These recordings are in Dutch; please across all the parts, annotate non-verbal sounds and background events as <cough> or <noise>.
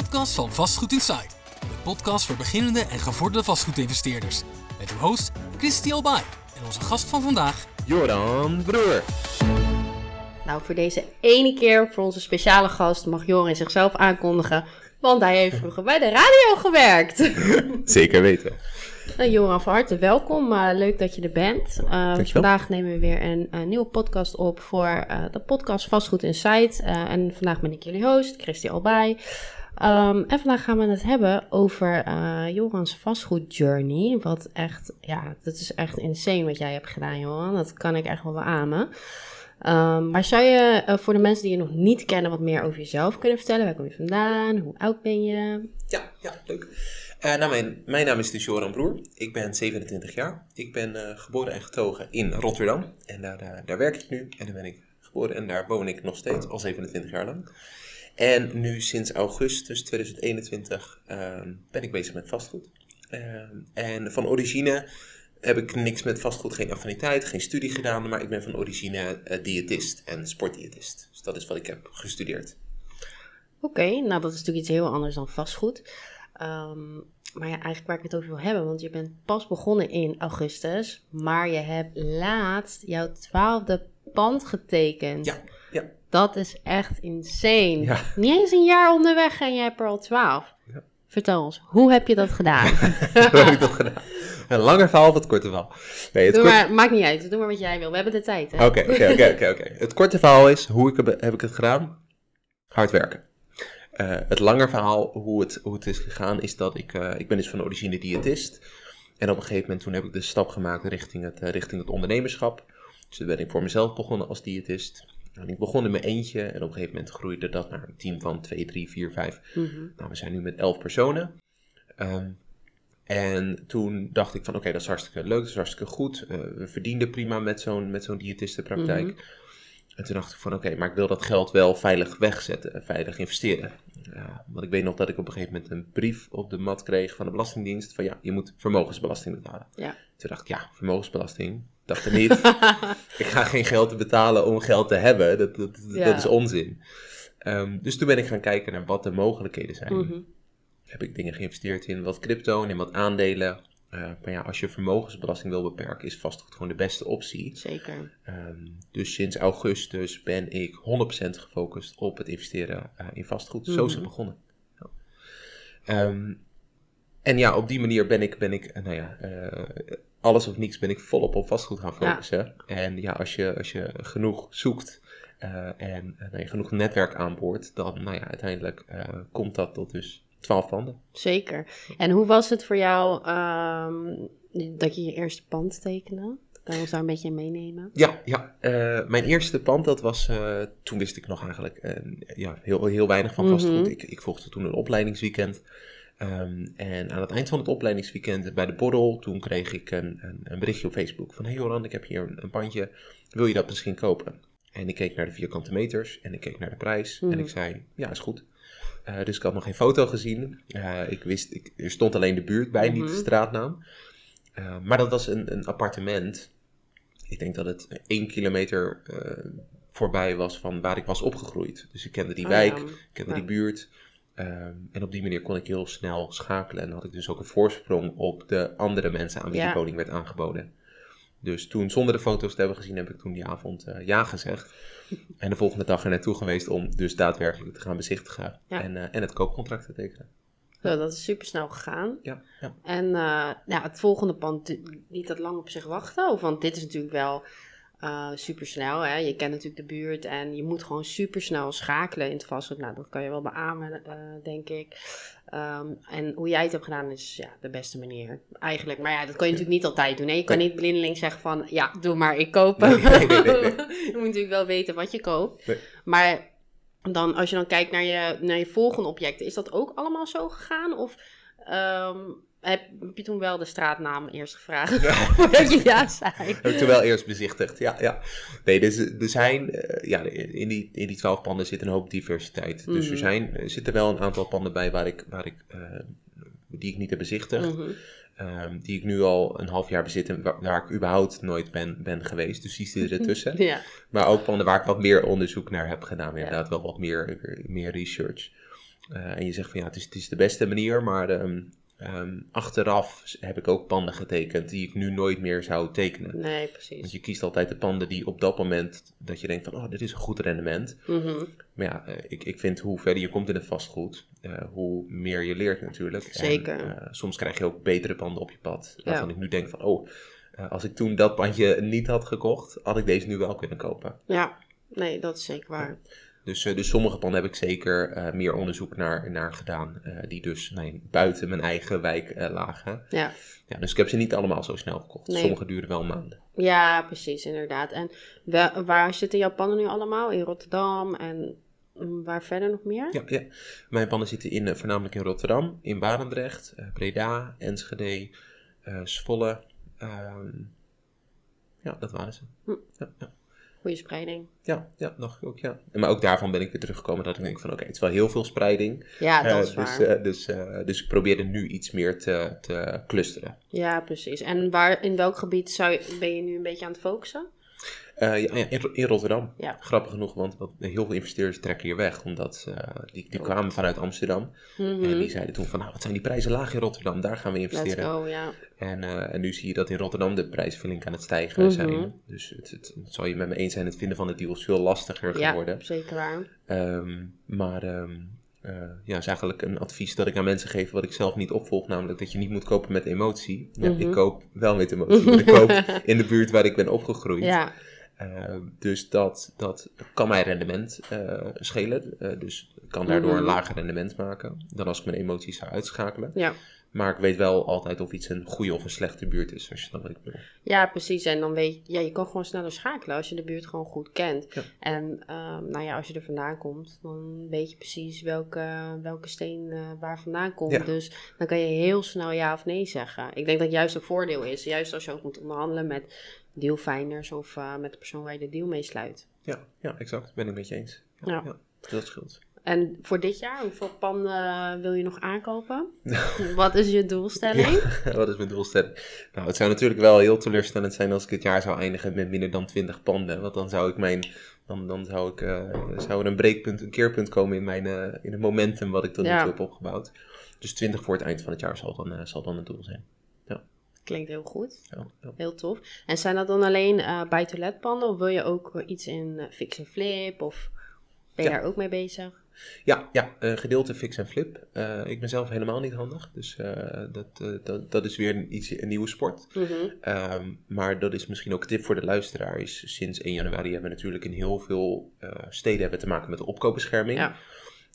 podcast van Vastgoed Inside. De podcast voor beginnende en gevorderde vastgoedinvesteerders. Met uw host Christy Albay en onze gast van vandaag, Joran Broer. Nou, voor deze ene keer, voor onze speciale gast, mag Joran zichzelf aankondigen. Want hij heeft vroeger bij de radio gewerkt. <laughs> Zeker weten. Nou, Joran, van harte welkom. Uh, leuk dat je er bent. Uh, Dankjewel. vandaag nemen we weer een, een nieuwe podcast op voor uh, de podcast Vastgoed Insight. en vandaag ben ik jullie host, Christy Albay. Um, en vandaag gaan we het hebben over Jorans vastgoed journey. Wat echt, ja, dat is echt insane wat jij hebt gedaan, Joran. Dat kan ik echt wel beamen. Um, maar zou je uh, voor de mensen die je nog niet kennen wat meer over jezelf kunnen vertellen? Waar kom je vandaan? Hoe oud ben je? Ja, ja leuk. Uh, nou, mijn, mijn naam is dus Joran Broer. Ik ben 27 jaar. Ik ben uh, geboren en getogen in Rotterdam. En daar, daar werk ik nu. En daar ben ik geboren en daar woon ik nog steeds al 27 jaar lang. En nu sinds augustus 2021 ben ik bezig met vastgoed. en van origine heb ik niks met vastgoed, geen affiniteit, geen studie gedaan, maar ik ben van origine uh, diëtist en sportdiëtist. Dus dat is wat ik heb gestudeerd. Oké, okay, nou dat is natuurlijk iets heel anders dan vastgoed. Um, maar ja, eigenlijk waar ik het over wil hebben, want je bent pas begonnen in augustus, maar je hebt laatst jouw twaalfde pand getekend. Ja, ja. Dat is echt insane. Ja. Niet eens een jaar onderweg en jij hebt er al twaalf. Ja. Vertel ons, hoe heb je dat gedaan? <laughs> hoe heb ik dat gedaan? Een langer verhaal of het korte verhaal? Nee, het Doe maar, maakt niet uit. Doe maar wat jij wil. We hebben de tijd? Oké, oké, oké, oké. Het korte verhaal is, hoe ik heb, heb ik het gedaan? Hard werken. Uh, het lange verhaal, hoe het, hoe het is gegaan, is dat ik... Uh, ik ben dus van origine diëtist. En op een gegeven moment toen heb ik de stap gemaakt richting het, uh, richting het ondernemerschap. Dus toen ben ik voor mezelf begonnen als diëtist. En ik begon in mijn eentje en op een gegeven moment groeide dat naar een team van 2, 3, 4, 5. Mm-hmm. Nou, we zijn nu met 11 personen. Um, en toen dacht ik van oké, okay, dat is hartstikke leuk, dat is hartstikke goed. Uh, we verdienden prima met zo'n, met zo'n diëtistenpraktijk. Mm-hmm. En toen dacht ik van oké, okay, maar ik wil dat geld wel veilig wegzetten, veilig investeren. Ja, want ik weet nog dat ik op een gegeven moment een brief op de mat kreeg van de Belastingdienst van ja, je moet vermogensbelasting betalen. Ja. Toen dacht ik ja, vermogensbelasting, dacht ik niet. <laughs> ik ga geen geld betalen om geld te hebben, dat, dat, ja. dat is onzin. Um, dus toen ben ik gaan kijken naar wat de mogelijkheden zijn. Mm-hmm heb ik dingen geïnvesteerd in wat crypto en in wat aandelen. Uh, maar ja, als je vermogensbelasting wil beperken, is vastgoed gewoon de beste optie. Zeker. Um, dus sinds augustus ben ik 100% gefocust op het investeren uh, in vastgoed. Zo is het begonnen. Ja. Um, en ja, op die manier ben ik, ben ik nou ja, uh, alles of niets ben ik volop op vastgoed gaan focussen. Ja. En ja, als je, als je genoeg zoekt en nou ja, genoeg netwerk aanboort, dan nou ja, uiteindelijk komt dat tot dus 12 panden. Zeker. En hoe was het voor jou um, dat je je eerste pand tekende? Kan je ons daar een beetje in meenemen? Ja, ja. Uh, mijn eerste pand, dat was, uh, toen wist ik nog eigenlijk uh, ja, heel, heel weinig van vastgoed. Mm-hmm. ik, ik volgde toen een opleidingsweekend. Um, en aan het eind van het opleidingsweekend bij de borrel, toen kreeg ik een, een, een berichtje op Facebook van... Hey Joran, ik heb hier een, een, pandje, wil je dat misschien kopen? En ik keek naar de vierkante meters en ik keek naar de prijs en ik zei, ja, is goed. Uh, dus ik had nog geen foto gezien. Uh, ik wist, ik, er stond alleen de buurt bij, niet de straatnaam. Uh, maar dat was een, een, appartement. Ik denk dat het één kilometer voorbij was van waar ik was opgegroeid. Dus ik kende die oh, wijk, ja. ik kende Ja. die buurt. Um, en op die manier kon ik heel snel schakelen. En had ik dus ook een voorsprong op de andere mensen aan wie Ja. die woning werd aangeboden. Dus toen, zonder de foto's te hebben gezien, heb ik toen die avond eh, ja gezegd. <laughs> En de volgende dag er naartoe geweest om dus daadwerkelijk te gaan bezichtigen. Ja. En, eh, en het koopcontract te tekenen. Zo, dat is super snel gegaan. Ja, ja. En ja, het volgende pand niet dat lang op zich wachten. Want dit is natuurlijk wel super snel. Hè? Je kent natuurlijk de buurt en je moet gewoon super snel schakelen in het vastgoed. Nou, dat kan je wel beamen, eh, denk ik. Ehm, en hoe jij het hebt gedaan is ja, de beste manier eigenlijk. Maar ja, dat kan je natuurlijk niet altijd doen. Hè? Je kan niet blindeling zeggen van, ja, doe maar, ik koop. Nee, nee, nee, nee. <laughs> je moet natuurlijk wel weten wat je koopt. Maar dan, als je dan kijkt naar je, naar je volgende objecten, is dat ook allemaal zo gegaan? Of ehm, heb, heb je toen wel de straatnaam eerst gevraagd? Voordat <laughs> je ja zei. Heb ik toen wel eerst bezichtigd, ja. ja. Nee, dus, er zijn, eh, ja, in die, in die twaalf panden zit een hoop diversiteit. Dus er, Mhm. zijn, er zitten wel een aantal panden bij waar ik, waar ik, eh, die ik niet heb bezichtigd. Mhm. Ehm, die ik nu al een half jaar bezit en waar, waar ik überhaupt nooit ben, ben geweest. Dus die zitten ertussen. <laughs> Ja, Maar ook panden waar ik wat meer onderzoek naar heb gedaan. Ja. Inderdaad, wel wat meer, meer research. eh, en je zegt van ja, het is, het is de beste manier, maar ehm, ehm, achteraf heb ik ook panden getekend die ik nu nooit meer zou tekenen. Nee, Want precies. je kiest altijd de panden die op dat moment, dat je denkt van, oh, dit is een goed rendement. Mhm. Maar ja, eh, ik, ik vind hoe verder je komt in het vastgoed, eh, hoe meer je leert natuurlijk. En, Zeker. eh, soms krijg je ook betere panden op je pad. Waarvan Ja. ik nu denk van, oh, als ik toen dat pandje niet had gekocht, had ik deze nu wel kunnen kopen. Ja, nee, dat is zeker waar. Dus, eh, dus sommige panden heb ik zeker eh, meer onderzoek naar, naar gedaan, eh, die dus nee, buiten mijn eigen wijk lagen. Ja. Ja, dus ik heb ze niet allemaal zo snel gekocht. Nee. Sommige duurden wel maanden. ja, precies, inderdaad. En wa- waar zitten jouw panden nu allemaal? In Rotterdam en mm, waar verder nog meer? Ja, ja. Mijn panden zitten in, voornamelijk in Rotterdam, in Barendrecht, Breda, Enschede, Zwolle. Ehm, ja, dat waren ze. Hm. Ja, ja. Goede spreiding. Ja, ja, nog ook, ja. En Maar ook daarvan ben ik weer teruggekomen dat ik denk van, oké, het is wel heel veel spreiding. Ja, dat Eh, is dus, waar. eh, dus, eh, dus ik probeerde nu iets meer te, te clusteren. Ja, precies. En waar, in welk gebied zou je, ben je nu een beetje aan het focussen? Eh, ja, ja, in, in Rotterdam. Ja. Grappig genoeg, want wat, heel veel investeerders trekken hier weg. Omdat eh, die, die kwamen vanuit Amsterdam. Mhm. En die zeiden toen van, nou, wat zijn die prijzen laag in Rotterdam? Daar gaan we investeren. go, ja. En, eh, en nu zie je dat in Rotterdam de prijzen flink aan het stijgen Mhm. zijn. Dus het, het, het zal je met me eens zijn, het vinden van de deals veel lastiger Ja, geworden. zeker waar. Ehm, maar eh, ja, is eigenlijk een advies dat ik aan mensen geef wat ik zelf niet opvolg. Namelijk dat je niet moet kopen met emotie. Ja, Mhm. Ik koop wel met emotie, maar ik koop <laughs> in de buurt waar ik ben opgegroeid. Ja, Eh, dus dat, dat kan mijn rendement eh, schelen. Eh, dus ik kan daardoor Mhm. een lager rendement maken dan als ik mijn emoties zou uitschakelen. ja. Maar ik weet wel altijd of iets een goede of een slechte buurt is, als je ik bedoel. Ja, precies. En dan weet je, ja, je kan gewoon sneller schakelen als je de buurt gewoon goed kent. Ja. En ehm, nou ja, als je er vandaan komt, dan weet je precies welke, welke steen waar vandaan komt. Ja. Dus dan kan je heel snel ja of nee zeggen. Ik denk dat juist een voordeel is, juist als je ook moet onderhandelen met dealfinders of met de persoon waar je de deal mee sluit. Ja, ja exact. Ben ik met je eens. Ja. dat scheelt. En voor dit jaar, hoeveel panden wil je nog aankopen? <laughs> Wat is je doelstelling? <laughs> Wat is mijn doelstelling? Nou, het zou natuurlijk wel heel teleurstellend zijn als ik het jaar zou eindigen met minder dan 20 panden. Want dan zou ik mijn. Dan, dan zou, ik, eh, zou er een breekpunt, een keerpunt komen in, mijn, eh, in het momentum wat ik tot nu Ja. toe heb opgebouwd. Dus 20 voor het eind van het jaar zal dan, eh, zal dan het doel zijn. Klinkt heel goed. Ja, ja. Heel tof. En zijn dat dan alleen eh buy-to-let panden of wil je ook eh, iets in eh, fix en flip of ben je daar ook mee bezig? Ja, ja gedeelte fix en flip. Ik ben zelf helemaal niet handig, dus dat, dat, dat is weer een, iets, een nieuwe sport. Mhm. Ehm, maar dat is misschien ook een tip voor de luisteraar. Is sinds 1 januari hebben we natuurlijk in heel veel steden hebben te maken met de opkoopbescherming. Ja.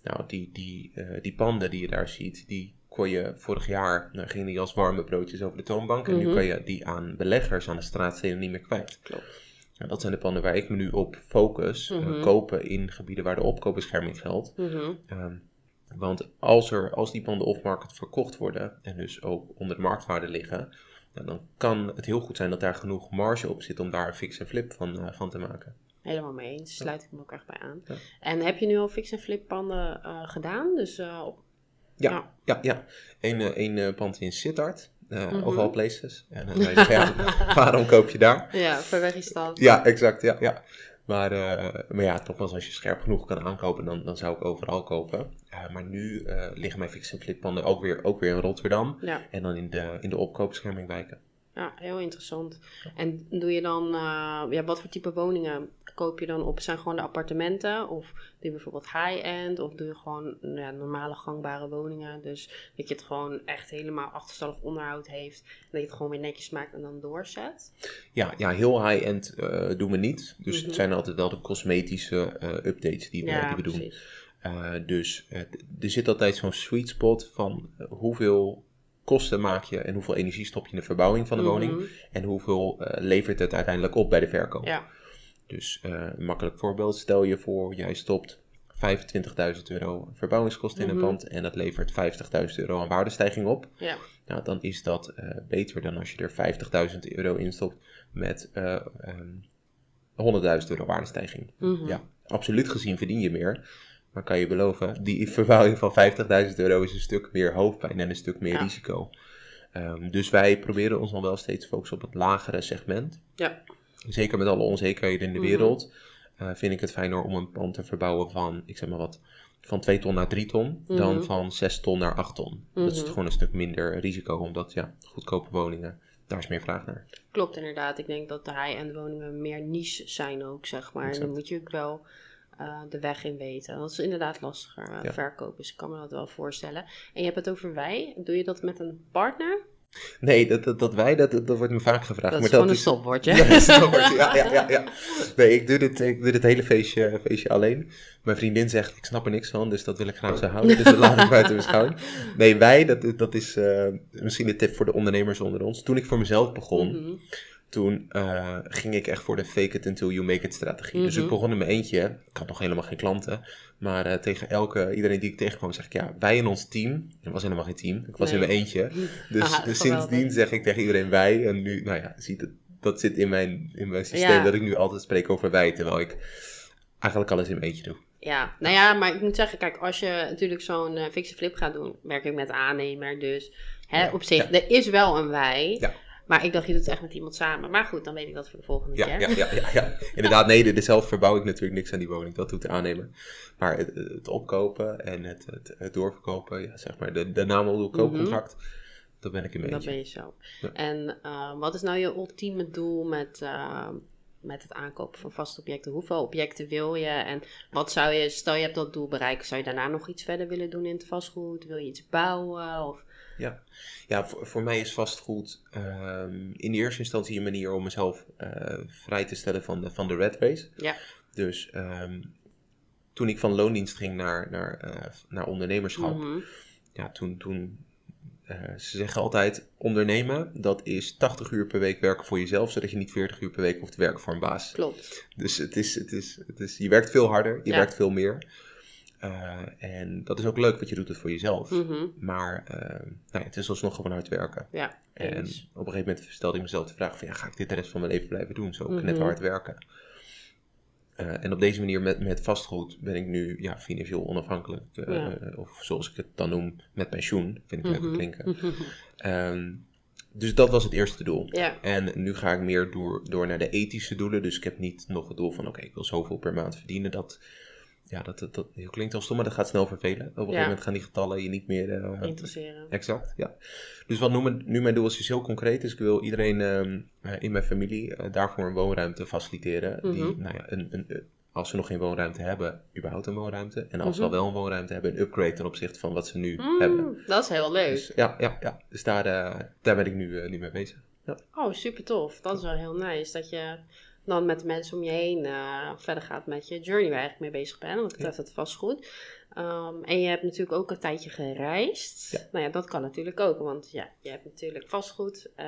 Nou, die, die, die panden die je daar ziet, die kon je vorig jaar, nou, gingen die als warme broodjes over de toonbank. En nu Mhm. kan je die aan beleggers aan de straatsteden niet meer kwijt. Klopt. Nou, dat zijn de panden waar ik me nu op focus. eh, Mhm. kopen in gebieden waar de opkoopbescherming geldt. Mhm. Ehm, want als, er, als die panden off-market verkocht worden en dus ook onder de marktwaarde liggen, nou, dan kan het heel goed zijn dat daar genoeg marge op zit om daar een fix en flip van, eh, van te maken. Helemaal mee eens. Sluit ik me ook echt bij aan. Ja. En heb je nu al fix en flip panden eh, gedaan? Dus op... Ja, Ja. ja, ja. Eén eh, eh, pand in Sittard, of all places. En dan zeggen, <laughs> ja, waarom koop je daar? ja, ver weg is dat. Ja, exact, ja, ja. Maar, eh, maar ja, nogmaals, als je scherp genoeg kan aankopen, dan, dan zou ik overal kopen. Maar nu liggen mijn fix en flip panden ook weer, ook weer in Rotterdam. Ja. En dan in de, in de opkoopbescherming wijken. Ja, heel interessant. En doe je dan, eh, ja, wat voor type woningen koop je dan op? Zijn gewoon de appartementen? Of doe je bijvoorbeeld high-end? Of doe je gewoon ja, normale gangbare woningen? Dus dat je het gewoon echt helemaal achterstallig onderhoud heeft. En dat je het gewoon weer netjes maakt en dan doorzet. Ja, ja heel high-end eh, doen we niet. Dus Mhm. het zijn altijd wel de cosmetische eh, updates die we, ja, die we doen. precies. Dus er zit altijd zo'n sweet spot van hoeveel kosten maak je en hoeveel energie stop je in de verbouwing van de woning. Mhm. En hoeveel eh, levert het uiteindelijk op bij de verkoop. Ja, Dus eh, een makkelijk voorbeeld, stel je voor, jij stopt 25.000 euro verbouwingskosten in een Mhm. pand en dat levert 50.000 euro aan waardestijging op. ja, Nou, dan is dat eh, beter dan als je er 50.000 euro in stopt met eh, ehm, 100.000 euro waardestijging. Mhm. Ja, absoluut gezien verdien je meer. Maar kan je beloven, die verbouwing van 50.000 euro is een stuk meer hoofdpijn en een stuk meer Ja. risico. Ehm, dus wij proberen ons nog wel steeds te focussen op het lagere segment. ja, Zeker met alle onzekerheden in de Mhm. wereld. eh, vind ik het fijner om een pand te verbouwen van, ik zeg maar wat, van 2 ton naar 3 ton dan Mhm. van 6 ton naar 8 ton. Dat is Mhm. gewoon een stuk minder risico, omdat ja, goedkope woningen, daar is meer vraag naar. Klopt inderdaad. Ik denk dat de high-end woningen meer niche zijn ook, zeg maar. En dan moet je ook wel eh, de weg in weten. Dat is inderdaad lastiger uh, Ja. verkopen. Dus ik kan me dat wel voorstellen. En je hebt het over wij. Doe je dat met een partner? Nee, dat, dat, dat wij, dat, dat wordt me vaak gevraagd. Dat maar is gewoon een stopwoordje. <laughs> Ja, dat is een stopwoordje. ja, ja, ja, ja. <laughs> Nee, ik doe dit, ik doe dit hele feestje, feestje alleen. Mijn vriendin zegt, ik snap er niks van, dus dat wil ik graag zo houden. Dus dat laat ik buiten beschouwing. <laughs> Nee, wij, dat, dat is eh, misschien een tip voor de ondernemers onder ons. Toen ik voor mezelf begon, Mhm. Toen eh, ging ik echt voor de fake it until you make it strategie. Dus ik Mhm. begon in mijn eentje. Ik had nog helemaal geen klanten. Maar eh, tegen elke, iedereen die ik tegenkwam, zeg ik ja, wij in ons team. Het was helemaal geen team. Ik was Nee. in mijn eentje. <laughs> Dus, Aha, dus sindsdien zeg ik tegen iedereen wij. En nu, nou ja, ziet het, dat zit in mijn, in mijn systeem Ja. dat ik nu altijd spreek over wij. Terwijl ik eigenlijk alles in mijn eentje doe. Ja, nou ja, maar ik moet zeggen, kijk, als je natuurlijk zo'n eh fixe flip gaat doen, werk ik met aannemer. Dus hè, Ja, op zich, ja. er is wel een wij. Ja. Maar ik dacht, je doet het echt met iemand samen. Maar goed, dan weet ik dat voor de volgende Ja, keer. ja, ja, ja, ja. <laughs> Inderdaad, nee, de- zelf verbouw ik natuurlijk niks aan die woning. Dat doet de aannemer. Maar het, het opkopen en het, het, het doorverkopen, ja, zeg maar, de, de naam koopcontract, dat ben ik in mijn Dat ben je zo. Ja. En eh, wat is nou je ultieme doel met, eh, met het aankopen van vaste objecten? Hoeveel objecten wil je? En wat zou je, stel je hebt dat doel bereikt, zou je daarna nog iets verder willen doen in het vastgoed? Wil je iets bouwen? Of, Ja, ja voor, voor mij is vastgoed ehm, in eerste instantie een manier om mezelf eh, vrij te stellen van de, van de red race. ja. Dus ehm, toen ik van loondienst ging naar, naar, eh, naar ondernemerschap, Mhm. ja, toen, toen eh, ze zeggen altijd, ondernemen, dat is 80 uur per week werken voor jezelf, zodat je niet 40 uur per week hoeft te werken voor een baas. Klopt. Dus het is, het is, het is, je werkt veel harder, je Ja. werkt veel meer. Eh, en dat is ook leuk, want je doet het voor jezelf. Mhm. Maar eh, nou ja, het is alsnog gewoon hard werken. Ja, En eens. op een gegeven moment stelde ik mezelf de vraag van, ja, ga ik dit de rest van mijn leven blijven doen? Zo ook net Mhm. hard werken. Eh, en op deze manier met, met vastgoed ben ik nu ja, financieel onafhankelijk. Ja. Of zoals ik het dan noem, met pensioen. Vind ik leuk Mhm. klinken. <laughs> Ehm, dus dat was het eerste doel. Ja, En nu ga ik meer door, door naar de ethische doelen. Dus ik heb niet nog het doel van, oké, ik wil zoveel per maand verdienen. Dat, ja, dat, dat, dat klinkt al stom, maar dat gaat snel vervelen. Op een gegeven moment gaan die getallen je niet meer... eh, interesseren. Exact, ja. Dus wat nu mijn, nu mijn doel is, is heel concreet. Dus ik wil iedereen ehm, eh, in mijn familie eh, daarvoor een woonruimte faciliteren. Die, Mhm. nou ja, een, een, als ze nog geen woonruimte hebben, überhaupt een woonruimte. En als ze Mhm. al wel een woonruimte hebben, een upgrade ten opzichte van wat ze nu hebben. Mm, dat is heel leuk. Dus, ja, ja, ja. Dus daar, daar ben ik nu, nu mee bezig. Ja. Oh, super tof. Dat is wel heel nice. Dat je dan met de mensen om je heen eh, verder gaat met je journey waar je eigenlijk mee bezig bent. Want betreft het vastgoed. Ehm, en je hebt natuurlijk ook een tijdje gereisd. Ja. Nou ja, dat kan natuurlijk ook. Want ja, je hebt natuurlijk vastgoed. eh,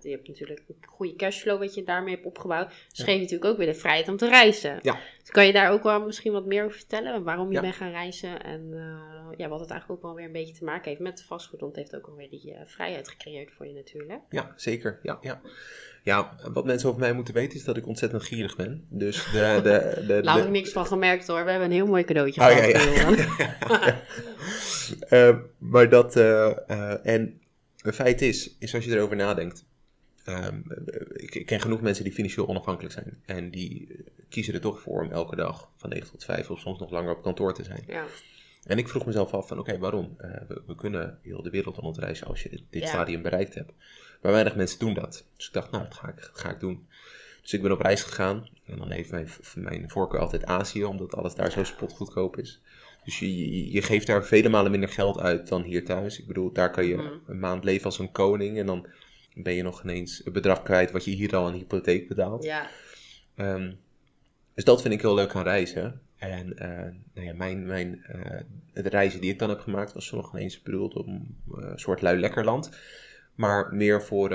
je hebt natuurlijk een goede cashflow wat je daarmee hebt opgebouwd. Dus Ja. geef je natuurlijk ook weer de vrijheid om te reizen. Ja. Dus kan je daar ook wel misschien wat meer over vertellen? Waarom je bent gaan reizen. En eh, ja, wat het eigenlijk ook wel weer een beetje te maken heeft met vastgoed. Want het heeft ook alweer die vrijheid gecreëerd voor je natuurlijk. Ja, zeker. Ja, ja. Ja, wat mensen over mij moeten weten is dat ik ontzettend gierig ben. Dus de... de, de, Laat de- ik niks van gemerkt hoor. We hebben een heel mooi cadeautje Oh, gehad. ja, Johan. <laughs> Eh, maar dat, eh, eh, en een feit is, is als je erover nadenkt. ehm, ik, ik ken genoeg mensen die financieel onafhankelijk zijn. En die eh, kiezen er toch voor om elke dag van 9 tot 5 of soms nog langer op kantoor te zijn. ja. En ik vroeg mezelf af van oké, waarom? Eh, we, we kunnen heel de wereld rondreizen als je dit, dit Ja. stadium bereikt hebt. Maar weinig mensen doen dat. Dus ik dacht, nou, dat ga ik, dat ga ik doen. Dus ik ben op reis gegaan. En dan heeft mijn, mijn voorkeur altijd Azië, omdat alles daar zo spotgoedkoop is. Dus je, je, geeft daar vele malen minder geld uit dan hier thuis. Ik bedoel, daar kan je Mhm. een maand leven als een koning. En dan ben je nog ineens het bedrag kwijt wat je hier al aan hypotheek betaalt. ja. Ehm, dus dat vind ik heel leuk aan reizen. En eh, nou ja, mijn, mijn, eh, de reizen die ik dan heb gemaakt was nog ineens bedoeld om eh, een soort lui lekker land. Maar meer voor,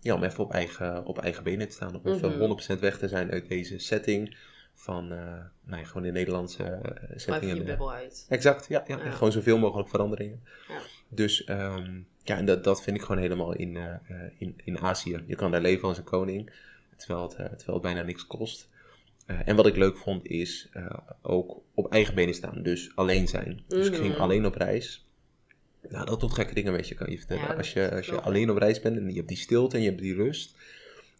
ja, om even op eigen, op eigen benen te staan. Om Mhm. even 100% weg te zijn uit deze setting van, eh, nou ja, gewoon de Nederlandse uh, Blijf setting. je eh, bubbel uit. Exact, ja, ja, gewoon zoveel mogelijk veranderingen. Ja. Dus ehm, ja, en dat, dat vind ik gewoon helemaal in, eh, eh, in, in Azië. Je kan daar leven als een koning, terwijl het, eh, terwijl het bijna niks kost. Eh, en wat ik leuk vond is eh, ook op eigen benen staan, dus alleen zijn. Dus ik ging Mhm. alleen op reis. Nou, dat doet gekke dingen met je, kan je vertellen. Ja, als je, als je alleen op reis bent en je hebt die stilte en je hebt die rust,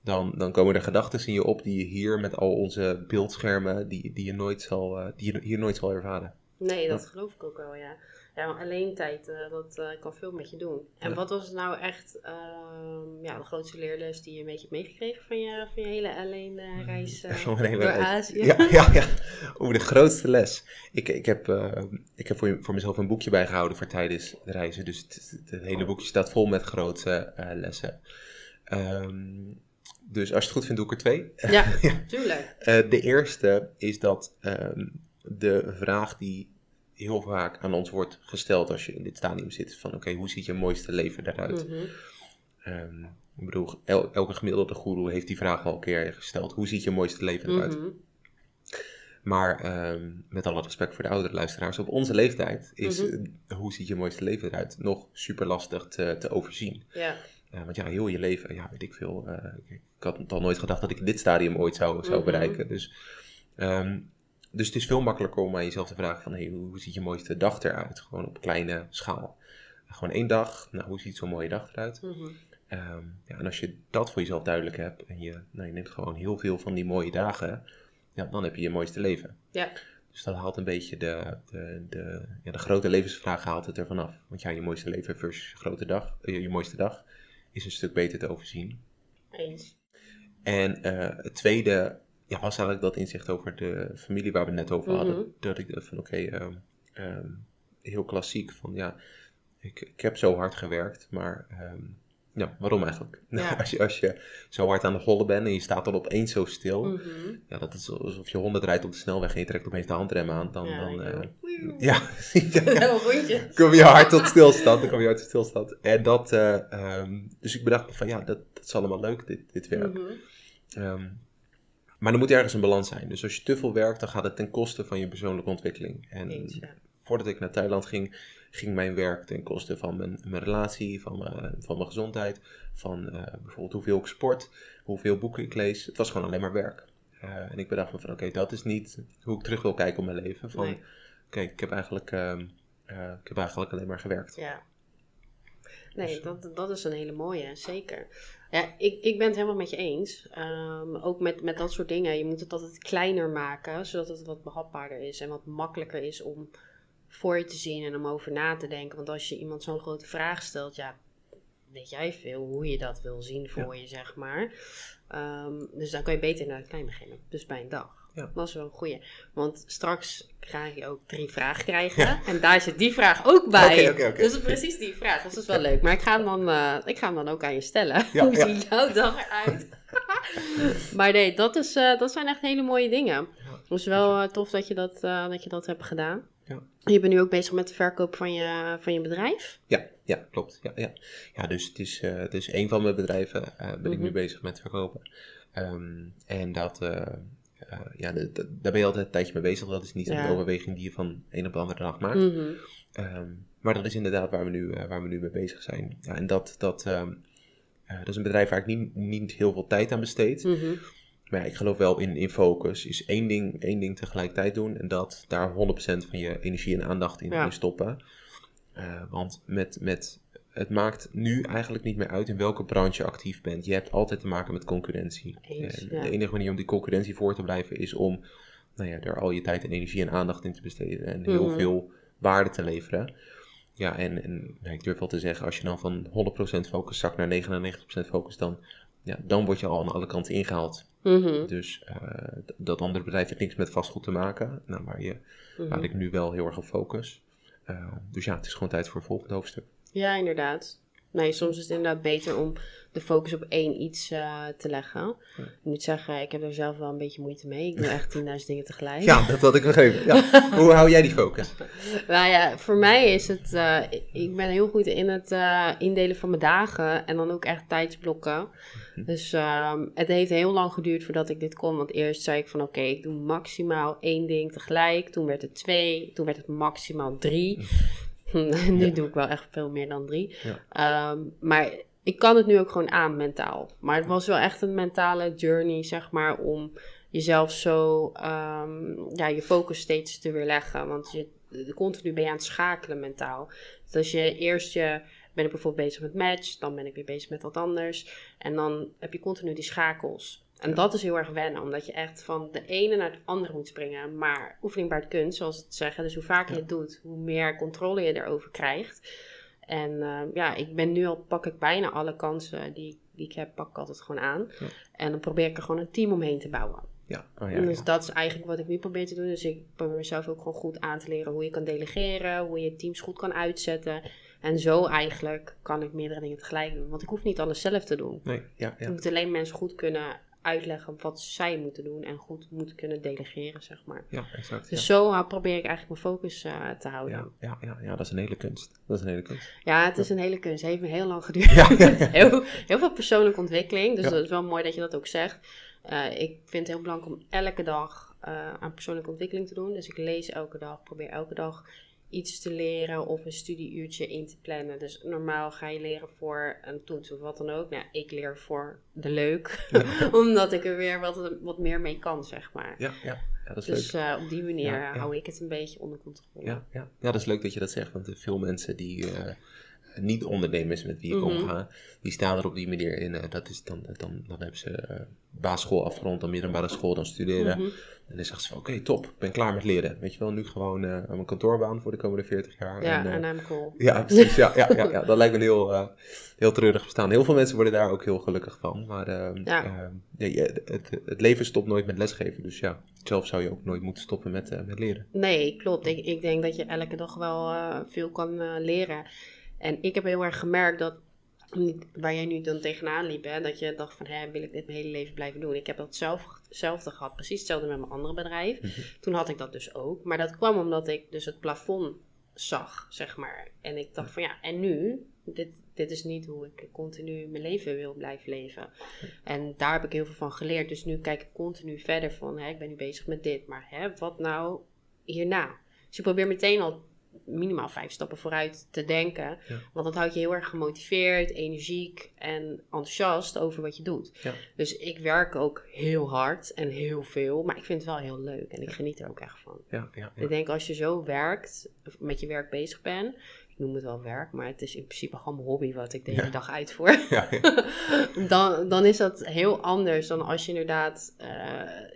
dan, dan komen er gedachten in je op die je hier met al onze beeldschermen, die, die, je, nooit zal, eh, die je hier nooit zal ervaren. Nee, dat geloof ik ook wel, ja. Ja, maar alleen tijd, eh, dat eh, kan veel met je doen. En Ja. wat was nou echt ehm, ja, de grootste leerles die je een beetje hebt meegekregen van je, van je hele alleen reis eh, door reis. Azië? Ja, <laughs> ja, ja. Oeh, de grootste les. Ik, ik heb, ik heb voor, voor mezelf een boekje bijgehouden voor tijdens de reizen. Dus het, het- hele boekje staat vol met grote lessen. Ehm, dus als je het goed vindt, doe ik er twee. Ja, <laughs> tuurlijk. De eerste is dat ehm, de vraag die heel vaak aan ons wordt gesteld als je in dit stadium zit: van oké, hoe ziet je mooiste leven eruit? Mhm. Ehm, ik bedoel, el- elke gemiddelde guru heeft die vraag al een keer gesteld: hoe ziet je mooiste leven eruit? Mhm. Maar ehm, met alle respect voor de oudere luisteraars, op onze leeftijd is Mhm. hoe ziet je mooiste leven eruit nog super lastig te, te overzien. Ja. Eh, want ja, heel je leven, ja, weet ik veel. eh, ik, ik had al nooit gedacht dat ik dit stadium ooit zou, zou bereiken. Dus, ehm, dus het is veel makkelijker om aan jezelf te vragen van, hey, hoe, ziet je mooiste dag eruit? Gewoon op kleine schaal. Gewoon één dag, nou, hoe ziet zo'n mooie dag eruit? Mhm. Ehm, ja, en als je dat voor jezelf duidelijk hebt en je, nou, je neemt gewoon heel veel van die mooie dagen, ja, dan heb je je mooiste leven. Ja. Dus dat haalt een beetje de, de, de, ja, de grote levensvraag haalt het ervan af. Want ja, je mooiste leven versus je, grote dag, eh, je mooiste dag is een stuk beter te overzien. Eens. En eh, het tweede ja, was eigenlijk dat inzicht over de familie waar we het net over hadden. Mhm. Dat ik dacht van oké, ehm, ehm, heel klassiek van ja, ik, ik heb zo hard gewerkt, maar ehm, ja, waarom eigenlijk? <laughs> Ja. als, je, als je zo hard aan de hollen bent en je staat dan opeens zo stil, Mhm. ja, dat is alsof je honderd rijdt op de snelweg en je trekt opeens de handrem aan. Dan, Ja, dan, ook. <laughs> ja, <laughs> ja, rondje. kom je hard tot stilstand. Dan kom je hard tot stilstand. En dat, eh, dus ik bedacht van ja, dat, dat is allemaal leuk, dit, dit werk. Mhm. Maar er moet ergens een balans zijn. Dus als je te veel werkt, dan gaat het ten koste van je persoonlijke ontwikkeling. En Eens, ja. voordat ik naar Thailand ging, ging mijn werk ten koste van mijn, mijn relatie, van mijn, van mijn gezondheid, van eh, bijvoorbeeld hoeveel ik sport, hoeveel boeken ik lees. Het was gewoon alleen maar werk. Eh, en ik bedacht me van oké, dat is niet hoe ik terug wil kijken op mijn leven. Van Nee. oké, ik heb eigenlijk, ehm, eh, ik heb eigenlijk alleen maar gewerkt. Ja. Nee, Dus, dat, dat is een hele mooie, zeker. Ja, ik, ik ben het helemaal met je eens. Ehm, ook met, met dat soort dingen. Je moet het altijd kleiner maken, zodat het wat behapbaarder is en wat makkelijker is om voor je te zien en om over na te denken. Want als je iemand zo'n grote vraag stelt, ja, weet jij veel hoe je dat wil zien voor je, zeg maar. Ehm, dus dan kan je beter naar het klein beginnen. Dus bij een dag. Ja. Dat is wel een goeie. Want straks ga je ook drie vragen krijgen. En daar zit die vraag ook bij. Oké, oké, oké. Dus het is precies die vraag. Dus dat is wel leuk. Maar ik ga hem dan, eh, ik ga hem dan ook aan je stellen. Ja, Hoe ziet jouw dag eruit? <laughs> maar nee, dat, is, eh, dat zijn echt hele mooie dingen. Het is wel eh, tof dat je dat, dat je dat hebt gedaan. Ja. Je bent nu ook bezig met de verkoop van je, van je bedrijf. Ja, ja klopt. Ja, ja. ja dus het is, dus een van mijn bedrijven ben ik nu Mhm. bezig met verkopen. Ehm, en dat, eh, ja, de- de- daar ben je altijd een tijdje mee bezig. Dat is niet Ja. een overweging die je van een op de andere dag maakt. Mhm. Ehm, maar dat is inderdaad waar we nu, eh, waar we nu mee bezig zijn. Ja, en dat, dat, ehm, eh, dat is een bedrijf waar ik niet, niet heel veel tijd aan besteed. Mhm. Maar ja, ik geloof wel in, in focus. Is één ding, één ding tegelijkertijd doen. En dat daar 100% van je energie en aandacht in, Ja. in stoppen. Want met, met, het maakt nu eigenlijk niet meer uit in welke branche je actief bent. Je hebt altijd te maken met concurrentie. Eens, en ja. De enige manier om die concurrentie voor te blijven is om nou ja, er al je tijd en energie en aandacht in te besteden. En heel Mhm. veel waarde te leveren. Ja, en, en nou, ik durf wel te zeggen, als je dan van 100% focus zakt naar 99% focus, dan, ja, dan word je al aan alle kanten ingehaald. Mhm. Dus eh, dat andere bedrijf heeft niks met vastgoed te maken, nou, waar, je, Mhm. waar ik nu wel heel erg op focus. Eh, dus ja, het is gewoon tijd voor het volgende hoofdstuk. Ja, inderdaad. Nee, soms is het inderdaad beter om de focus op één iets eh, te leggen. Ik moet zeggen, ik heb er zelf wel een beetje moeite mee. Ik doe echt <laughs> 10.000 dingen tegelijk. Ja, dat had ik begrepen. Ja. Hoe hou jij die focus? <laughs> Nou ja, voor mij is het. eh, ik ben heel goed in het eh, indelen van mijn dagen en dan ook echt tijdsblokken. Dus ehm, het heeft heel lang geduurd voordat ik dit kon. Want eerst zei ik van oké, ik doe maximaal één ding tegelijk. Toen werd het twee, toen werd het maximaal drie. <laughs> nu Ja. doe ik wel echt veel meer dan drie. Ja. Ehm, maar ik kan het nu ook gewoon aan mentaal. Maar het was wel echt een mentale journey, zeg maar, om jezelf zo, ehm, ja, je focus steeds te weerleggen. Want je, de- continu ben je aan het schakelen mentaal. Dus als je eerst je, ben ik bijvoorbeeld bezig met match, dan ben ik weer bezig met wat anders. En dan heb je continu die schakels. En dat is heel erg wennen, omdat je echt van de ene naar het andere moet springen. Maar oefening baart kunst, zoals het zeggen. Dus hoe vaker je het doet, hoe meer controle je erover krijgt. En eh, ja, ik ben nu al, pak ik bijna alle kansen die, die ik heb, pak ik altijd gewoon aan. Ja. En dan probeer ik er gewoon een team omheen te bouwen. Ja, oh, ja, En dus ja. dat is eigenlijk wat ik nu probeer te doen. Dus ik probeer mezelf ook gewoon goed aan te leren hoe je kan delegeren, hoe je teams goed kan uitzetten. En zo eigenlijk kan ik meerdere dingen tegelijk doen. Want ik hoef niet alles zelf te doen. Nee, ja, Ik ja. moet alleen mensen goed kunnen uitleggen wat zij moeten doen en goed moeten kunnen delegeren, zeg maar. Ja, exact. Dus ja. zo uh, probeer ik eigenlijk mijn focus uh, te houden. Ja, ja, ja, ja, dat is een hele kunst. Dat is een hele kunst. Ja, het is een hele kunst. Het heeft me heel lang <laughs> geduurd. Ja, <laughs> heel, heel veel persoonlijke ontwikkeling. Dus dat is wel mooi dat je dat ook zegt. Uh, ik vind het heel belangrijk om elke dag uh, aan persoonlijke ontwikkeling te doen. Dus ik lees elke dag, probeer elke dag iets te leren of een studieuurtje in te plannen. Dus normaal ga je leren voor een toets of wat dan ook. Nou, ik leer voor de leuk, <laughs> omdat ik er weer wat, wat meer mee kan, zeg maar. Ja, ja. ja dat is dus leuk. uh, op die manier Ja, hou ik het een beetje onder controle. Ja, ja. ja, dat is leuk dat je dat zegt, want veel mensen die uh, niet ondernemers met wie ik Mhm. omga, die staan er op die manier in. Uh, dat is dan, dan, dan hebben ze uh, basisschool afgerond, dan middelbare school, dan studeren. Mhm. En dan zeggen ze van, oké, top, ik ben klaar met leren. Weet je wel, nu gewoon uh, mijn kantoorbaan voor de komende 40 jaar. Ja, en, I'm cool. Ja, precies. Ja, ja, ja, ja, dat lijkt me een heel, heel treurig bestaan. Heel veel mensen worden daar ook heel gelukkig van. Maar uh, Ja. je- het, het leven stopt nooit met lesgeven. Dus ja, zelf zou je ook nooit moeten stoppen met, eh, met leren. Nee, klopt. Ik, ik denk dat je elke dag wel eh, veel kan eh, leren. En ik heb heel erg gemerkt dat, waar jij nu dan tegenaan liep, hè, dat je dacht van, hè, wil ik dit mijn hele leven blijven doen? Ik heb dat zelf, hetzelfde gehad, precies hetzelfde met mijn andere bedrijf. Mhm. Toen had ik dat dus ook. Maar dat kwam omdat ik dus het plafond zag, zeg maar. En ik dacht van, ja, en nu? Dit, dit is niet hoe ik continu mijn leven wil blijven leven. En daar heb ik heel veel van geleerd. Dus nu kijk ik continu verder van, hè, ik ben nu bezig met dit. Maar hè, wat nou hierna? Dus ik probeer meteen al minimaal vijf stappen vooruit te denken. Ja. Want dat houdt je heel erg gemotiveerd, energiek en enthousiast over wat je doet. Ja. Dus ik werk ook heel hard en heel veel. Maar ik vind het wel heel leuk en ik geniet er ook echt van. Ja. Ik denk als je zo werkt, met je werk bezig bent. Ik noem het wel werk, maar het is in principe gewoon mijn hobby wat ik de hele dag uitvoer. <laughs> dan, dan is dat heel anders dan als je inderdaad eh,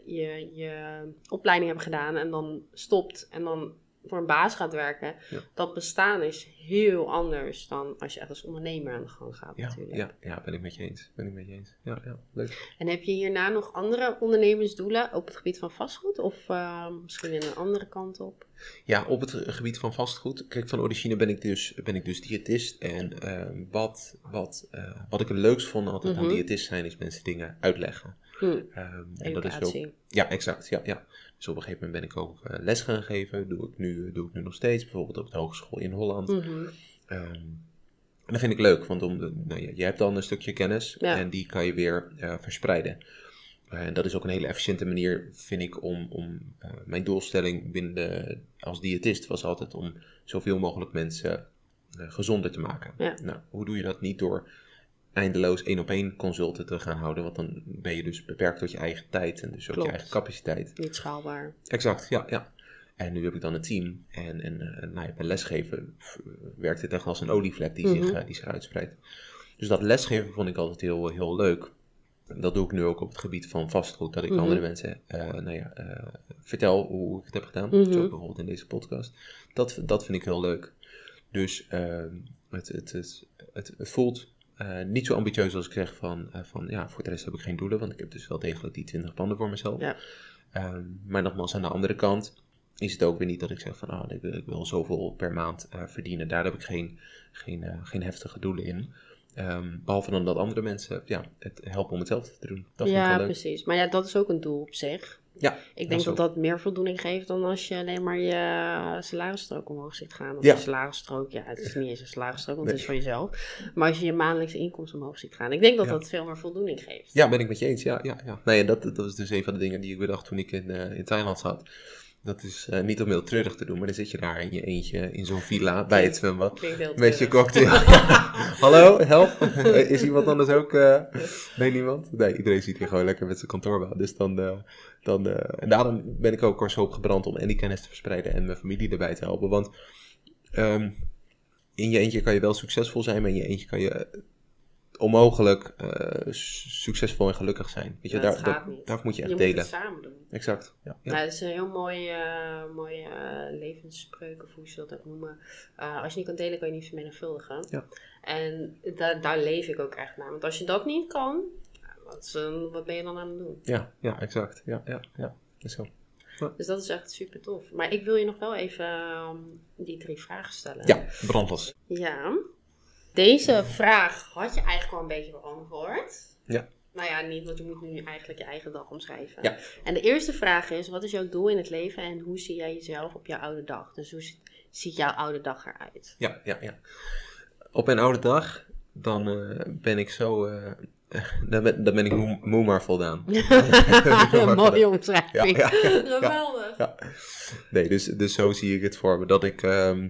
je, je opleiding hebt gedaan en dan stopt en dan voor een baas gaat werken. Ja. Dat bestaan is heel anders dan als je echt als ondernemer aan de gang gaat Ja, natuurlijk. ja, ja, ben ik met je eens. Ben ik met je eens. Ja, ja, leuk. En heb je hierna nog andere ondernemersdoelen op het gebied van vastgoed? Of eh, misschien in een andere kant op? Ja, op het gebied van vastgoed. Kijk, van origine ben ik dus, ben ik dus diëtist. En ehm, wat, wat, eh, wat ik het leukst vond altijd aan Mhm. diëtist zijn, is mensen dingen uitleggen. Hm, Ehm, en dat is ook, ja, exact. Ja, ja. Dus op een gegeven moment ben ik ook eh, les gaan geven. Doe ik, nu, doe ik nu nog steeds, bijvoorbeeld op de hogeschool in Holland. Mhm. Ehm, en dat vind ik leuk, want om de, nou ja, je hebt dan een stukje kennis Ja. en die kan je weer eh, verspreiden. En dat is ook een hele efficiënte manier, vind ik, om, om eh, mijn doelstelling binnen de, als diëtist was altijd om zoveel mogelijk mensen gezonder te maken. Ja. Nou, hoe doe je dat niet door eindeloos één op één consulten te gaan houden, want dan ben je dus beperkt tot je eigen tijd en dus ook Klopt. je eigen capaciteit. Niet schaalbaar. Exact, ja, ja. En nu heb ik dan een team. En, en eh, nou ja, bij lesgeven f- werkt het echt als een olievlek die, zich, Mhm. eh, die zich uitspreidt. Dus dat lesgeven vond ik altijd heel, heel leuk. Dat doe ik nu ook op het gebied van vastgoed. Dat ik Mhm. andere mensen eh, nou ja, eh, vertel hoe ik het heb gedaan. Mhm. Zo bijvoorbeeld in deze podcast. Dat, dat vind ik heel leuk. Dus ehm, het, het, het, het voelt eh, niet zo ambitieus als ik zeg van, eh, van ja, voor de rest heb ik geen doelen. Want ik heb dus wel degelijk die 20 panden voor mezelf. Ja. Ehm, maar nogmaals, aan de andere kant is het ook weer niet dat ik zeg van ah, ik, wil- ik wil zoveel per maand eh, verdienen. Daar heb ik geen, geen, geen heftige doelen in. Ehm, behalve dan dat andere mensen ja, het helpen om hetzelfde te doen. Dat vind ik ja, precies. Maar ja, dat is ook een doel op zich. Ja, Ik denk dat dat meer voldoening geeft dan als je alleen maar je salarisstrook omhoog ziet gaan. Of Ja. je salarisstrook, ja, het is niet eens een salarisstrook, want Nee. het is van jezelf. Maar als je je maandelijkse inkomsten omhoog ziet gaan. Ik denk dat Ja. dat veel meer voldoening geeft. Ja, ben ik met je eens. Ja, ja, ja. Nee, dat, dat is dus een van de dingen die ik bedacht toen ik in, eh, in Thailand zat. Dat is eh, niet om heel treurig te doen, maar dan zit je daar in je eentje in zo'n villa bij het zwembad. Met je cocktail. <laughs> Hallo, help. <laughs> Is iemand anders ook? eh, Nee, niemand? Nee, iedereen zit hier gewoon lekker met zijn kantoorbaan. Dus dan, eh, dan en daarom ben ik ook zo op gebrand om en die kennis te verspreiden en mijn familie erbij te helpen. Want ehm, in je eentje kan je wel succesvol zijn, maar in je eentje kan je onmogelijk s- succesvol en gelukkig zijn. Weet je, daar, dat daar, niet. daarvoor moet je Je echt moet delen. het samen doen. Exact. Ja, ja. Nou, dat is een heel mooi, eh mooie eh, levensspreuk, of hoe je dat ook noemen. Als je niet kan delen, kan je niet vermenigvuldigen. Ja. En da- daar leef ik ook echt naar. Want als je dat niet kan, wat, wat ben je dan aan het doen? ja, ja, exact. Ja, ja, ja. Is zo. Dus dat is echt super tof. Maar ik wil je nog wel even ehm, die drie vragen stellen. Ja, brandlos. Ja. Deze vraag had je eigenlijk al een beetje beantwoord. Ja. Nou ja, niet, want je moet nu eigenlijk je eigen dag omschrijven. Ja. En de eerste vraag is, wat is jouw doel in het leven en hoe zie jij jezelf op jouw oude dag? Dus hoe ziet, jouw oude dag eruit? Ja, ja, ja. Op mijn oude dag, dan eh, ben ik zo... <laughs> dan, ben, dan ben ik moe, moe maar voldaan. <laughs> <laughs> Mooie omschrijving. ja, ja, Geweldig. ja. Nee, dus, dus zo zie ik het voor me. Dat ik, ehm,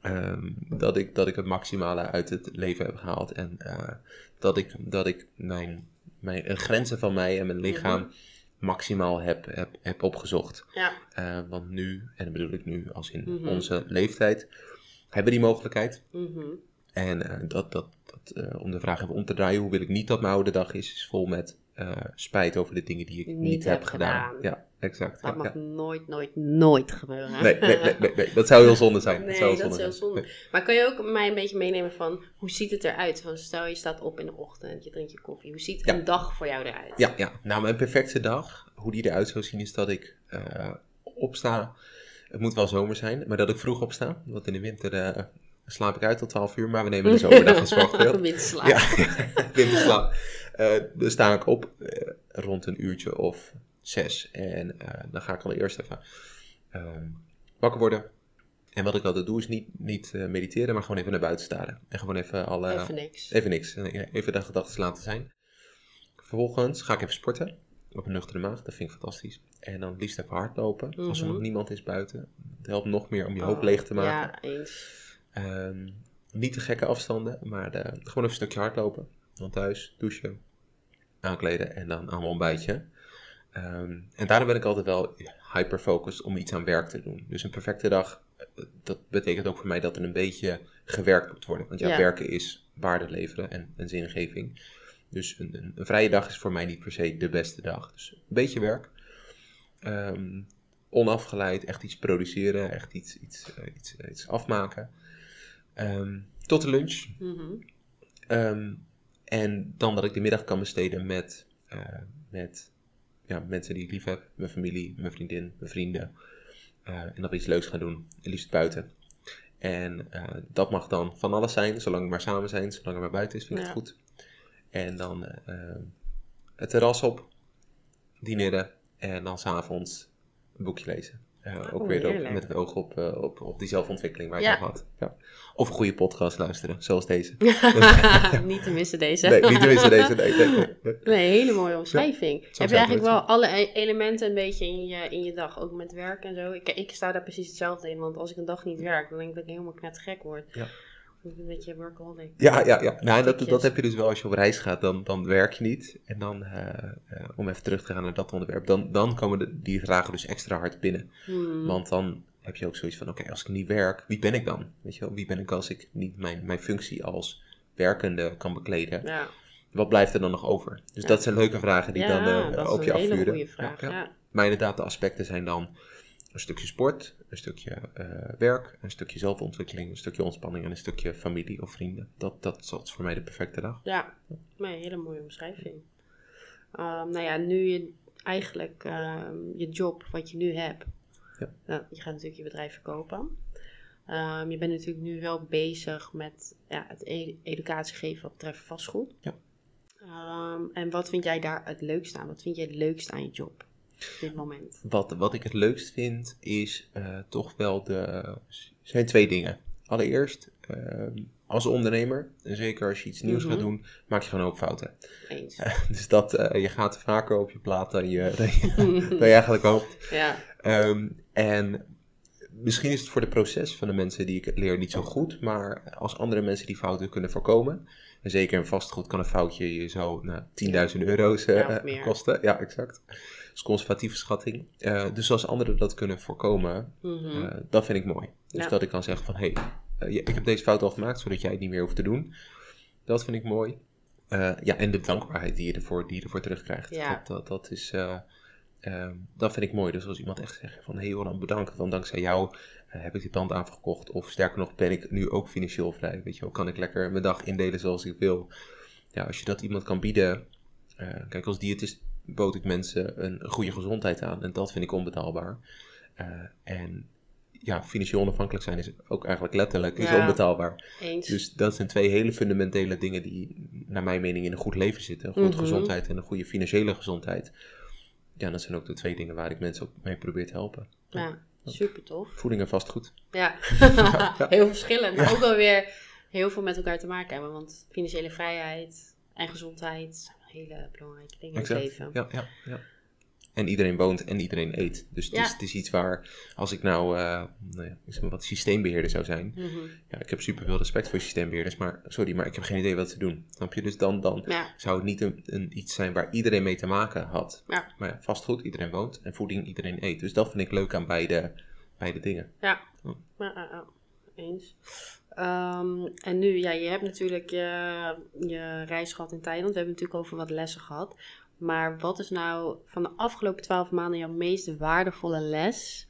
ehm, dat, ik, dat ik het maximale uit het leven heb gehaald. En eh, dat ik, dat ik mijn, mijn de grenzen van mij en mijn lichaam Mhm. maximaal heb, heb, heb opgezocht. Ja. Eh, want nu, en dat bedoel ik nu als in Mhm. onze leeftijd, hebben we die mogelijkheid. Mhm. En eh, dat, dat, dat, eh, om de vraag even om te draaien, hoe wil ik niet dat mijn oude dag is, is vol met eh, spijt over de dingen die ik niet, heb heb gedaan. gedaan. Ja, exact. Dat ja, mag ja. nooit, nooit, nooit gebeuren. Nee, nee, nee, nee, dat zou heel zonde zijn. Nee, zou dat is heel zonde. Maar kan je ook mij een beetje meenemen van hoe ziet het eruit? Van stel je staat op in de ochtend, je drinkt je koffie. Hoe ziet een dag voor jou eruit? Ja, ja, nou mijn perfecte dag, hoe die eruit zou zien, is dat ik eh, opsta. Het moet wel zomer zijn, maar dat ik vroeg opsta. Want in de winter eh, slaap ik uit tot 12 uur, maar we nemen de zomerdag als <laughs> voorbeeld. Winterslaap. Ja, <laughs> winterslaap. Eh dan sta ik op eh, rond een uurtje of zes. En eh, dan ga ik allereerst even ehm, wakker worden. En wat ik altijd doe is niet, niet eh, mediteren, maar gewoon even naar buiten staren. En gewoon even alle... Even niks. Even niks. En Even de gedachten laten zijn. Vervolgens ga ik even sporten. Op een nuchtere maag. Dat vind ik fantastisch. En dan liefst even hardlopen. Als er Mhm. nog niemand is buiten. Het helpt nog meer om je hoofd Oh, leeg te maken. Ja, eens. Ehm, niet te gekke afstanden, maar de- gewoon even een stukje hardlopen. Dan thuis, douchen, aankleden en dan aan mijn ontbijtje. Ehm, en daarna ben ik altijd wel hyperfocused om iets aan werk te doen. Dus een perfecte dag, eh, dat betekent ook voor mij dat er een beetje gewerkt moet worden. Want ja, Ja. werken is waarde leveren en, en zingeving. Dus een, een, een vrije dag is voor mij niet per se de beste dag. Dus een beetje werk. Ehm, onafgeleid, echt iets produceren, echt iets, iets, eh, iets, eh, iets afmaken. Ehm, tot de lunch. Mhm. En dan dat ik de middag kan besteden met, eh, met ja, mensen die ik lief heb. Mijn familie, mijn vriendin, mijn vrienden. Eh, en dat we iets leuks gaan doen. Het liefst buiten. En eh, dat mag dan van alles zijn, zolang we maar samen zijn. Zolang het maar buiten is, vind ik Ja. het goed. En dan het terras op, dineren. En dan s'avonds een boekje lezen. Oh, ook weer op, met het oog op, eh, op, op die zelfontwikkeling waar ik Ja. het had. Ja. Of een goede podcast luisteren, zoals deze. <laughs> <laughs> niet te missen deze. Nee, niet tenminste deze. Nee, nee, nee, nee. Nee, hele mooie omschrijving. Heb je eigenlijk wel alle e- elementen een beetje in je, in je dag, ook met werk en zo? Ik, ik sta daar precies hetzelfde in, want als ik een dag niet werk, dan denk ik dat ik helemaal knettergek word. Ja. Een beetje workaholic. Ja, ja, ja. Nou, en dat, dat heb je dus wel als je op reis gaat. Dan, dan werk je niet. En dan, eh, eh, om even terug te gaan naar dat onderwerp. Dan, dan komen de, die vragen dus extra hard binnen. Hmm. Want dan heb je ook zoiets van, oké, als ik niet werk, wie ben ik dan? Weet je wel, wie ben ik als ik niet mijn, mijn functie als werkende kan bekleden? Ja, Wat blijft er dan nog over? Dus Ja. dat zijn leuke vragen die ja dan dat op is je een hele afvuren. goede vraag. Maar inderdaad, de aspecten zijn dan een stukje sport, een stukje eh, werk, een stukje zelfontwikkeling, een stukje ontspanning en een stukje familie of vrienden. Dat, dat, is voor mij de perfecte dag. ja. Een hele mooie omschrijving. Ehm, nou ja, nu je eigenlijk ehm, je job, wat je nu hebt, Ja. nou, je gaat natuurlijk je bedrijf verkopen. Ehm, je bent natuurlijk nu wel bezig met ja, het e- educatie geven wat betreft vastgoed. Ja. En wat vind jij daar het leukste aan? Wat vind jij het leukste aan je job op dit moment? Wat, wat ik het leukst vind, is eh, toch wel de. zijn twee dingen. Allereerst, ehm, als ondernemer, en zeker als je iets nieuws Mhm. gaat doen, maak je gewoon ook fouten. Eens. <laughs> dus dat, eh, je gaat vaker op je plaat dan je, dan je, <laughs> dan je eigenlijk hoopt. ja, Ehm, en misschien is het voor de proces van de mensen die ik leer niet zo goed, maar als andere mensen die fouten kunnen voorkomen, en zeker in vastgoed kan een foutje je zo nou, 10.000 euro's eh, Ja, kosten. Ja, exact. Dat is conservatieve schatting. Eh, dus als anderen dat kunnen voorkomen, Mhm. eh, dat vind ik mooi. Dus Ja. dat ik kan zeggen van, hé, hey, ik heb deze fout al gemaakt, zodat jij het niet meer hoeft te doen. Dat vind ik mooi. Ja, en de dankbaarheid die je ervoor, die je ervoor terugkrijgt. Ja. Dat, dat, dat is... ehm, dat vind ik mooi. Dus als iemand echt zegt van... Hé hey, Joran, bedankt. Want dankzij jou eh, heb ik die pand aangekocht. Of sterker nog, ben ik nu ook financieel vrij. Weet je wel, kan ik lekker mijn dag indelen zoals ik wil. Ja, als je dat iemand kan bieden... eh, kijk, als diëtist bood ik mensen een, een goede gezondheid aan. En dat vind ik onbetaalbaar. Eh, en ja, financieel onafhankelijk zijn is ook eigenlijk letterlijk is Ja. onbetaalbaar. Eens. Dus dat zijn twee hele fundamentele dingen die, naar mijn mening, in een goed leven zitten. Een goede Mhm. gezondheid en een goede financiële gezondheid. Ja, dat zijn ook de twee dingen waar ik mensen ook mee probeer te helpen. ja, super tof. Voeding en vastgoed. Ja, <laughs> heel verschillend. Maar ook wel weer heel veel met elkaar te maken hebben. Want financiële vrijheid en gezondheid zijn hele belangrijke dingen in het leven. Ja, ja, ja. En iedereen woont en iedereen eet. Dus het, Ja. is, het is iets waar, als ik nou, eh, nou ja, ik zeg maar wat systeembeheerder zou zijn. Mhm. Ja, ik heb super veel respect voor systeembeheerders, maar sorry, maar ik heb geen idee wat ze doen. Snap je? Dus dan, dan Ja, zou het niet een, een, iets zijn waar iedereen mee te maken had. Maar ja, vastgoed, iedereen woont en voeding, iedereen eet. Dus dat vind ik leuk aan beide, beide dingen. ja. eens. Ehm, en nu, ja, je hebt natuurlijk je, je reis gehad in Thailand. We hebben natuurlijk over wat lessen gehad. Maar wat is nou van de afgelopen twaalf maanden jouw meest waardevolle les?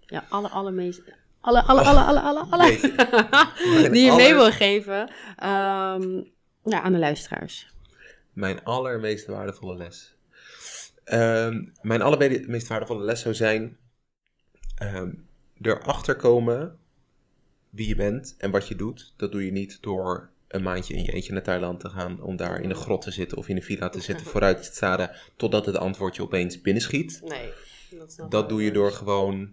Ja, alle, allermeest... Alle, alle, alle, alle, alle, alle. <laughs> Die je mee wil geven ehm, aan de luisteraars. Mijn allermeest waardevolle les. Ehm, mijn allermeest waardevolle les zou zijn ehm, erachter komen wie je bent en wat je doet. Dat doe je niet door een maandje in je eentje naar Thailand te gaan om daar in een grot te zitten of in een villa te <laughs> zitten vooruit te staren totdat het antwoordje opeens binnenschiet. Nee, dat, Dat doe je door gewoon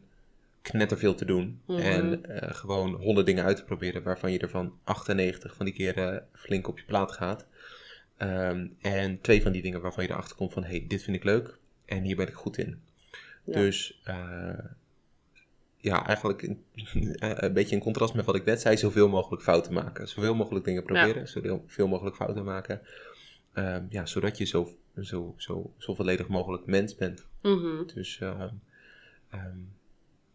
knetterveel te doen. Mhm. En eh, gewoon honderd dingen uit te proberen, waarvan je er van 98 van die keren flink op je plaat gaat. Ehm, en twee van die dingen waarvan je erachter komt van, hé, hey, dit vind ik leuk en hier ben ik goed in. Ja. Dus eh, ja, eigenlijk een, <laughs> een beetje in contrast met wat ik net zei, zoveel mogelijk fouten maken. Zoveel mogelijk dingen proberen, zoveel mogelijk fouten maken. Ehm, ja, zodat je zo, zo, zo, zo volledig mogelijk mens bent. Mhm. Dus ehm, ehm,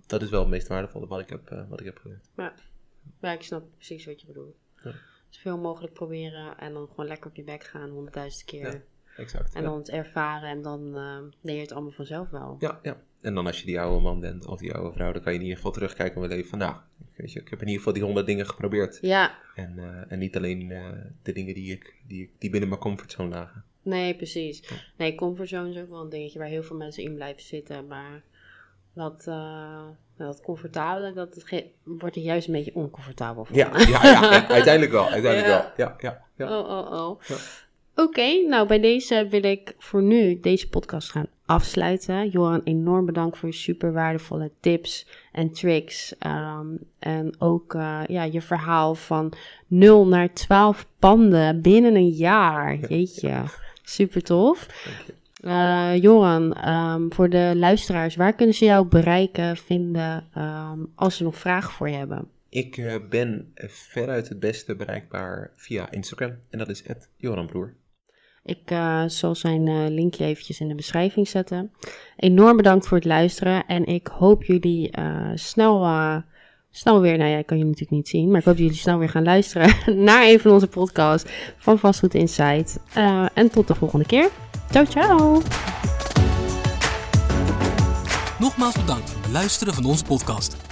dat is wel het meest waardevolle wat ik heb, eh, wat ik heb geleerd. Ja, ik snap precies wat je bedoelt. Ja. Zoveel mogelijk proberen en dan gewoon lekker op je bek gaan, honderdduizend keer. Ja. Exact. En dan het ervaren en dan eh leer je het allemaal vanzelf wel. Ja, ja. En dan als je die oude man bent of die oude vrouw, dan kan je in ieder geval terugkijken op mijn leven van, nou, weet je, ik heb in ieder geval die honderd dingen geprobeerd. Ja, En, eh, en niet alleen eh, de dingen die, ik, die, ik- die binnen mijn comfortzone lagen. nee, precies. Nee, comfortzone is ook wel een dingetje waar heel veel mensen in blijven zitten. Maar dat, eh, dat comfortabele, dat wordt er juist een beetje oncomfortabel van. Ja, ja, ja, ja, <laughs> uiteindelijk wel. Uiteindelijk wel. Ja, ja, ja. Oh, oh, oh. Oké, nou bij deze wil ik voor nu deze podcast gaan afsluiten. Joran, enorm bedankt voor je super waardevolle tips en tricks. Ehm, en ook eh, ja, je verhaal van 0 naar 12 panden binnen een jaar. <laughs> Jeetje, super tof. Je. Eh, Joran, ehm, voor de luisteraars, waar kunnen ze jou bereiken, vinden ehm, als ze nog vragen voor je hebben? Ik eh, ben veruit het beste bereikbaar via Instagram. En dat is @joranbroer. Ik eh, zal zijn eh, linkje eventjes in de beschrijving zetten. Enorm bedankt voor het luisteren. En ik hoop jullie eh, snel, snel weer... Nou ja, kan jullie natuurlijk niet zien. Maar ik hoop dat jullie snel weer gaan luisteren <laughs> naar een van onze podcasts van Vastgoed Insight. En tot de volgende keer. Ciao, ciao. Nogmaals bedankt voor het luisteren van onze podcast.